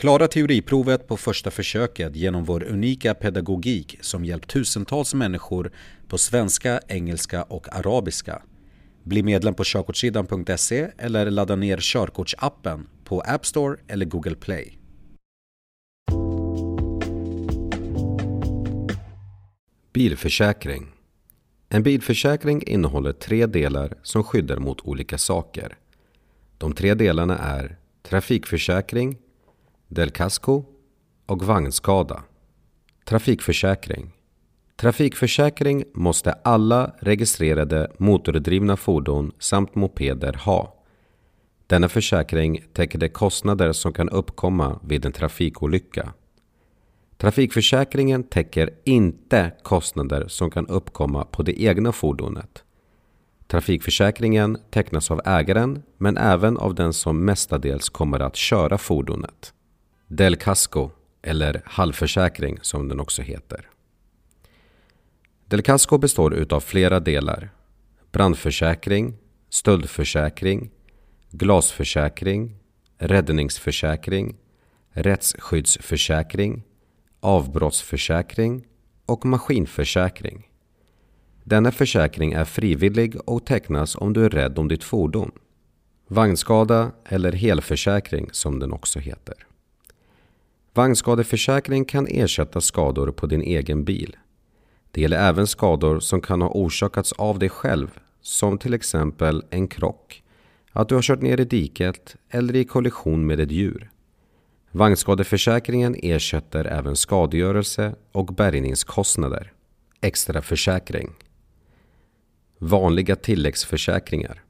Klara teoriprovet på första försöket genom vår unika pedagogik som hjälpt tusentals människor på svenska, engelska och arabiska. Bli medlem på körkortssidan.se eller ladda ner körkortsappen på App Store eller Google Play. Bilförsäkring En bilförsäkring innehåller tre delar som skyddar mot olika saker. De tre delarna är trafikförsäkring, del casco och vagnskada. Trafikförsäkring Trafikförsäkring måste alla registrerade motordrivna fordon samt mopeder ha. Denna försäkring täcker de kostnader som kan uppkomma vid en trafikolycka. Trafikförsäkringen täcker inte kostnader som kan uppkomma på det egna fordonet. Trafikförsäkringen tecknas av ägaren men även av den som mestadels kommer att köra fordonet. Del Casco, eller halvförsäkring som den också heter. Del Casco består utav flera delar. Brandförsäkring, stöldförsäkring, glasförsäkring, räddningsförsäkring, rättsskyddsförsäkring, avbrottsförsäkring och maskinförsäkring. Denna försäkring är frivillig och tecknas om du är rädd om ditt fordon. Vagnskada eller helförsäkring som den också heter. Vagnskadeförsäkring kan ersätta skador på din egen bil. Det gäller även skador som kan ha orsakats av dig själv, som till exempel en krock, att du har kört ner i diket eller i kollision med ett djur. Vagnskadeförsäkringen ersätter även skadegörelse och bärgningskostnader. Extra försäkring. Vanliga tilläggsförsäkringar.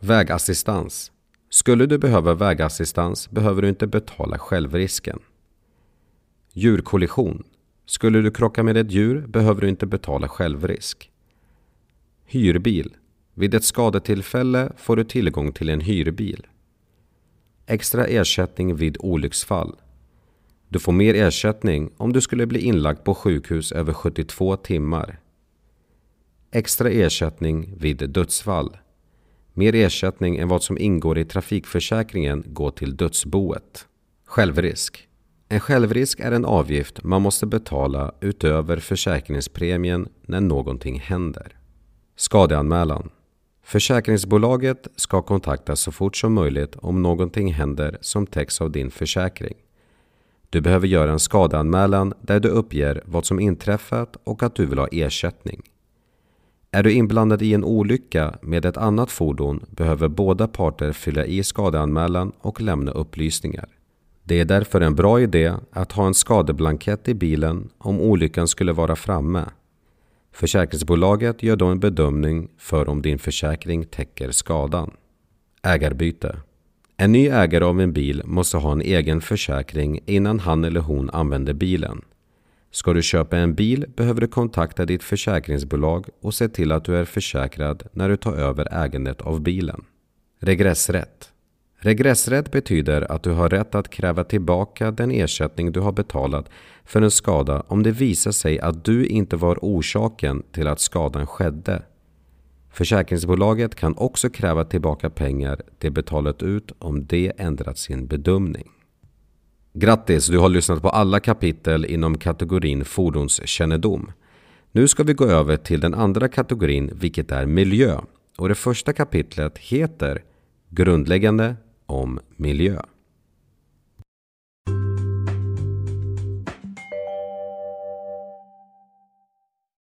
Vägassistans. Skulle du behöva vägassistans behöver du inte betala självrisken. Djurkollision. Skulle du krocka med ett djur behöver du inte betala självrisk. Hyrbil. Vid ett skadetillfälle får du tillgång till en hyrbil. Extra ersättning vid olycksfall. Du får mer ersättning om du skulle bli inlagd på sjukhus över 72 timmar. Extra ersättning vid dödsfall. Mer ersättning än vad som ingår i trafikförsäkringen går till dödsboet. Självrisk. En självrisk är en avgift man måste betala utöver försäkringspremien när någonting händer. Skadeanmälan. Försäkringsbolaget ska kontaktas så fort som möjligt om någonting händer som täcks av din försäkring. Du behöver göra en skadeanmälan där du uppger vad som inträffat och att du vill ha ersättning. Är du inblandad i en olycka med ett annat fordon behöver båda parter fylla i skadeanmälan och lämna upplysningar. Det är därför en bra idé att ha en skadeblankett i bilen om olyckan skulle vara framme. Försäkringsbolaget gör då en bedömning för om din försäkring täcker skadan. Ägarbyte. En ny ägare av en bil måste ha en egen försäkring innan han eller hon använder bilen. Ska du köpa en bil behöver du kontakta ditt försäkringsbolag och se till att du är försäkrad när du tar över ägandet av bilen. Regressrätt. Regressrätt betyder att du har rätt att kräva tillbaka den ersättning du har betalat för en skada om det visar sig att du inte var orsaken till att skadan skedde. Försäkringsbolaget kan också kräva tillbaka pengar det betalat ut om det ändrat sin bedömning. Grattis, du har lyssnat på alla kapitel inom kategorin fordonskännedom. Nu ska vi gå över till den andra kategorin, vilket är miljö. Och det första kapitlet heter Grundläggande om miljö.